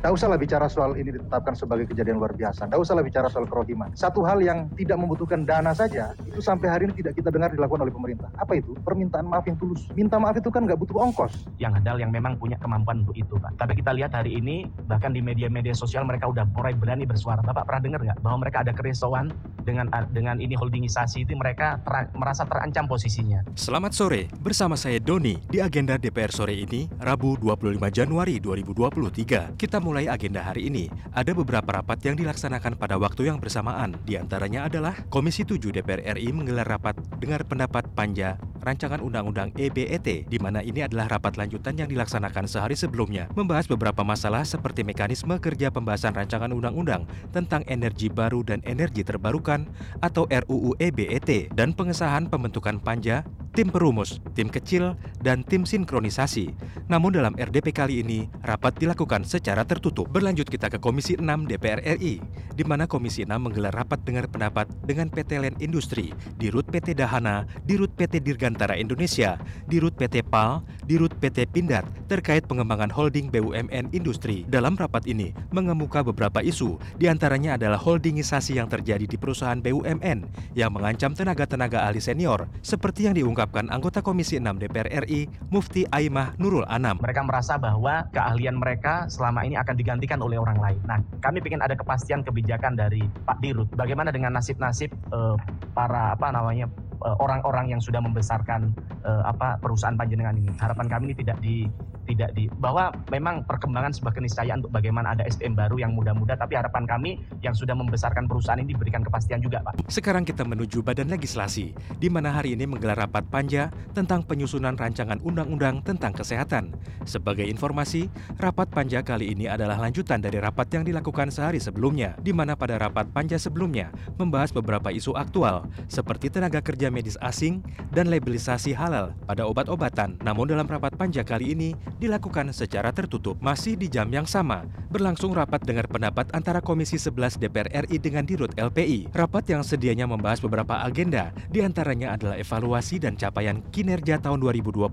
Tidak usahlah bicara soal ini ditetapkan sebagai kejadian luar biasa. Tidak usahlah bicara soal kerohiman. Satu hal yang tidak membutuhkan dana saja, itu sampai hari ini tidak kita dengar dilakukan oleh pemerintah. Apa itu? Permintaan maaf yang tulus. Minta maaf itu kan nggak butuh ongkos. Yang handal yang memang punya kemampuan untuk itu, Pak. Tapi kita lihat hari ini, bahkan di media-media sosial mereka udah mulai berani bersuara. Bapak pernah dengar nggak bahwa mereka ada kerisauan dengan dengan ini holdingisasi itu mereka ter, merasa terancam posisinya. Selamat sore, bersama saya Doni di agenda DPR sore ini, Rabu 25 Januari 2023. Kita mulai agenda hari ini, ada beberapa rapat yang dilaksanakan pada waktu yang bersamaan. Di antaranya adalah Komisi 7 DPR RI menggelar rapat dengar pendapat panja rancangan undang-undang EBET, di mana ini adalah rapat lanjutan yang dilaksanakan sehari sebelumnya, membahas beberapa masalah seperti mekanisme kerja pembahasan rancangan undang-undang tentang energi baru dan energi terbarukan atau RUU EBET dan pengesahan pembentukan panja tim perumus, tim kecil, dan tim sinkronisasi. Namun dalam RDP kali ini, rapat dilakukan secara tertutup. Berlanjut kita ke Komisi 6 DPR RI, di mana Komisi 6 menggelar rapat dengar pendapat dengan PT Len Industri, Dirut PT Dahana, Dirut PT Dirgantara Indonesia, Dirut PT PAL, Dirut PT Pindad, terkait pengembangan holding BUMN Industri. Dalam rapat ini, mengemuka beberapa isu, di antaranya adalah holdingisasi yang terjadi di perusahaan BUMN, yang mengancam tenaga-tenaga ahli senior, seperti yang diungkapkan diungkapkan anggota Komisi 6 DPR RI, Mufti Aimah Nurul Anam. Mereka merasa bahwa keahlian mereka selama ini akan digantikan oleh orang lain. Nah, kami ingin ada kepastian kebijakan dari Pak Dirut. Bagaimana dengan nasib-nasib uh, para apa namanya eh, orang-orang yang sudah membesarkan uh, apa perusahaan panjenengan ini. Harapan kami ini tidak di tidak di bahwa memang perkembangan sebuah keniscayaan untuk bagaimana ada SDM baru yang muda-muda tapi harapan kami yang sudah membesarkan perusahaan ini diberikan kepastian juga Pak. Sekarang kita menuju Badan Legislasi di mana hari ini menggelar rapat panja tentang penyusunan rancangan undang-undang tentang kesehatan. Sebagai informasi, rapat panja kali ini adalah lanjutan dari rapat yang dilakukan sehari sebelumnya di mana pada rapat panja sebelumnya membahas beberapa isu aktual seperti tenaga kerja medis asing dan labelisasi halal pada obat-obatan. Namun dalam rapat panja kali ini dilakukan secara tertutup. Masih di jam yang sama, berlangsung rapat dengar pendapat antara Komisi 11 DPR RI dengan Dirut LPI. Rapat yang sedianya membahas beberapa agenda, di antaranya adalah evaluasi dan capaian kinerja tahun 2022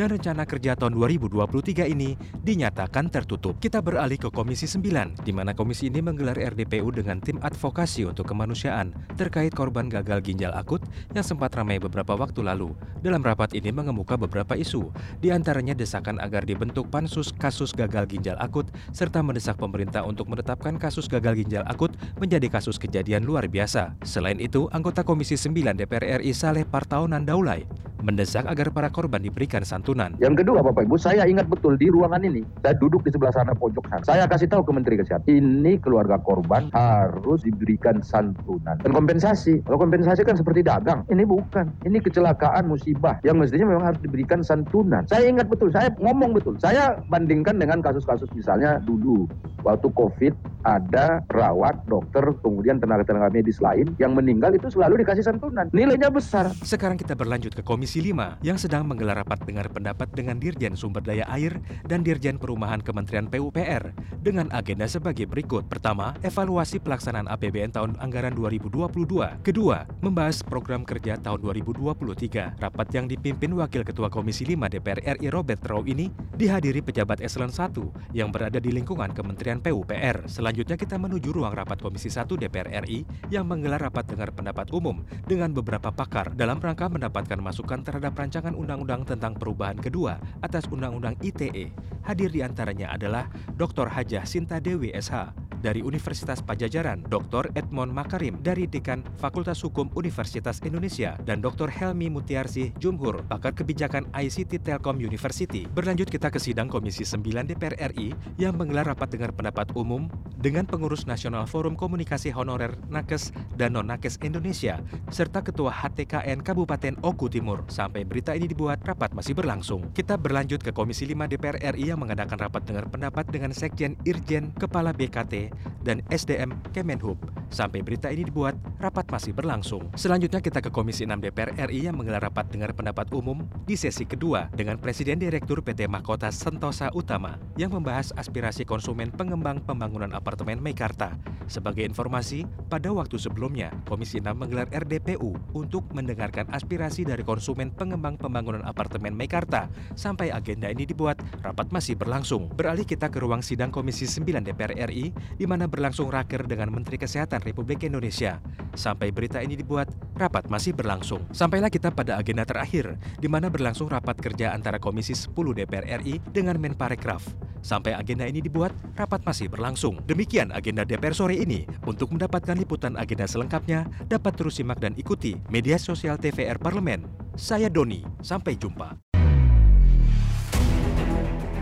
dan rencana kerja tahun 2023 ini dinyatakan tertutup. Kita beralih ke Komisi 9, di mana komisi ini menggelar RDPU dengan tim advokasi untuk kemanusiaan terkait korban gagal ginjal akut yang sempat ramai beberapa waktu lalu. Dalam rapat ini mengemuka beberapa isu, di antaranya desakan agar dibentuk pansus kasus gagal ginjal akut serta mendesak pemerintah untuk menetapkan kasus gagal ginjal akut menjadi kasus kejadian luar biasa. Selain itu, anggota Komisi 9 DPR RI Saleh Partaunan Daulay mendesak agar para korban diberikan santunan. Yang kedua Bapak Ibu, saya ingat betul di ruangan ini, saya duduk di sebelah sana pojok sana. Saya kasih tahu ke Menteri Kesehatan, ini keluarga korban harus diberikan santunan dan kompensasi. Kalau kompensasi kan seperti dagang, ini bukan. Ini kecelakaan musibah yang mestinya memang harus diberikan santunan. Saya ingat betul, saya ngomong betul. Saya bandingkan dengan kasus-kasus misalnya dulu waktu COVID ada perawat, dokter, kemudian tenaga-tenaga medis lain yang meninggal itu selalu dikasih santunan. Nilainya besar. Sekarang kita berlanjut ke Komisi 5 yang sedang menggelar rapat dengar pendapat dengan Dirjen Sumber Daya Air dan Dirjen Perumahan Kementerian PUPR dengan agenda sebagai berikut. Pertama, evaluasi pelaksanaan APBN tahun anggaran 2022. Kedua, membahas program kerja tahun 2023. Rapat yang dipimpin Wakil Ketua Komisi 5 DPR RI Robert Rau ini dihadiri pejabat eselon 1 yang berada di lingkungan Kementerian PUPR. Selanjutnya kita menuju ruang rapat Komisi 1 DPR RI yang menggelar rapat dengar pendapat umum dengan beberapa pakar dalam rangka mendapatkan masukan terhadap rancangan undang-undang tentang perubahan kedua atas Undang-Undang ITE. Hadir di antaranya adalah Dr. Hajah Sinta Dewi SH dari Universitas Pajajaran, Dr. Edmond Makarim dari Dekan Fakultas Hukum Universitas Indonesia, dan Dr. Helmi Mutiarsi Jumhur, pakar kebijakan ICT Telkom University. Berlanjut kita ke sidang Komisi 9 DPR RI yang menggelar rapat dengar pendapat umum dengan pengurus Nasional Forum Komunikasi Honorer Nakes dan Non-Nakes Indonesia, serta Ketua HTKN Kabupaten Oku Timur. Sampai berita ini dibuat, rapat masih berlangsung. Kita berlanjut ke Komisi 5 DPR RI yang mengadakan rapat dengar pendapat dengan Sekjen Irjen Kepala BKT dan SDM Kemenhub. Sampai berita ini dibuat, rapat masih berlangsung. Selanjutnya kita ke Komisi 6 DPR RI yang menggelar rapat dengar pendapat umum di sesi kedua dengan Presiden Direktur PT Mahkota Sentosa Utama yang membahas aspirasi konsumen pengembang pembangunan apartemen Meikarta. Sebagai informasi, pada waktu sebelumnya, Komisi 6 menggelar RDPU untuk mendengarkan aspirasi dari konsumen pengembang pembangunan apartemen Meikarta. Sampai agenda ini dibuat, rapat masih berlangsung. Beralih kita ke ruang sidang Komisi 9 DPR RI, di mana berlangsung raker dengan Menteri Kesehatan Republik Indonesia. Sampai berita ini dibuat, rapat masih berlangsung. Sampailah kita pada agenda terakhir, di mana berlangsung rapat kerja antara Komisi 10 DPR RI dengan Menparekraf. Sampai agenda ini dibuat, rapat masih berlangsung. Demikian agenda DPR sore ini. Untuk mendapatkan liputan agenda selengkapnya, dapat terus simak dan ikuti media sosial TVR Parlemen. Saya Doni, sampai jumpa.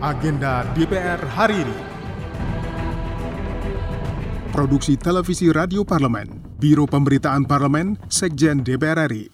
Agenda DPR hari ini. Produksi Televisi Radio Parlemen, Biro Pemberitaan Parlemen, Sekjen DPR RI.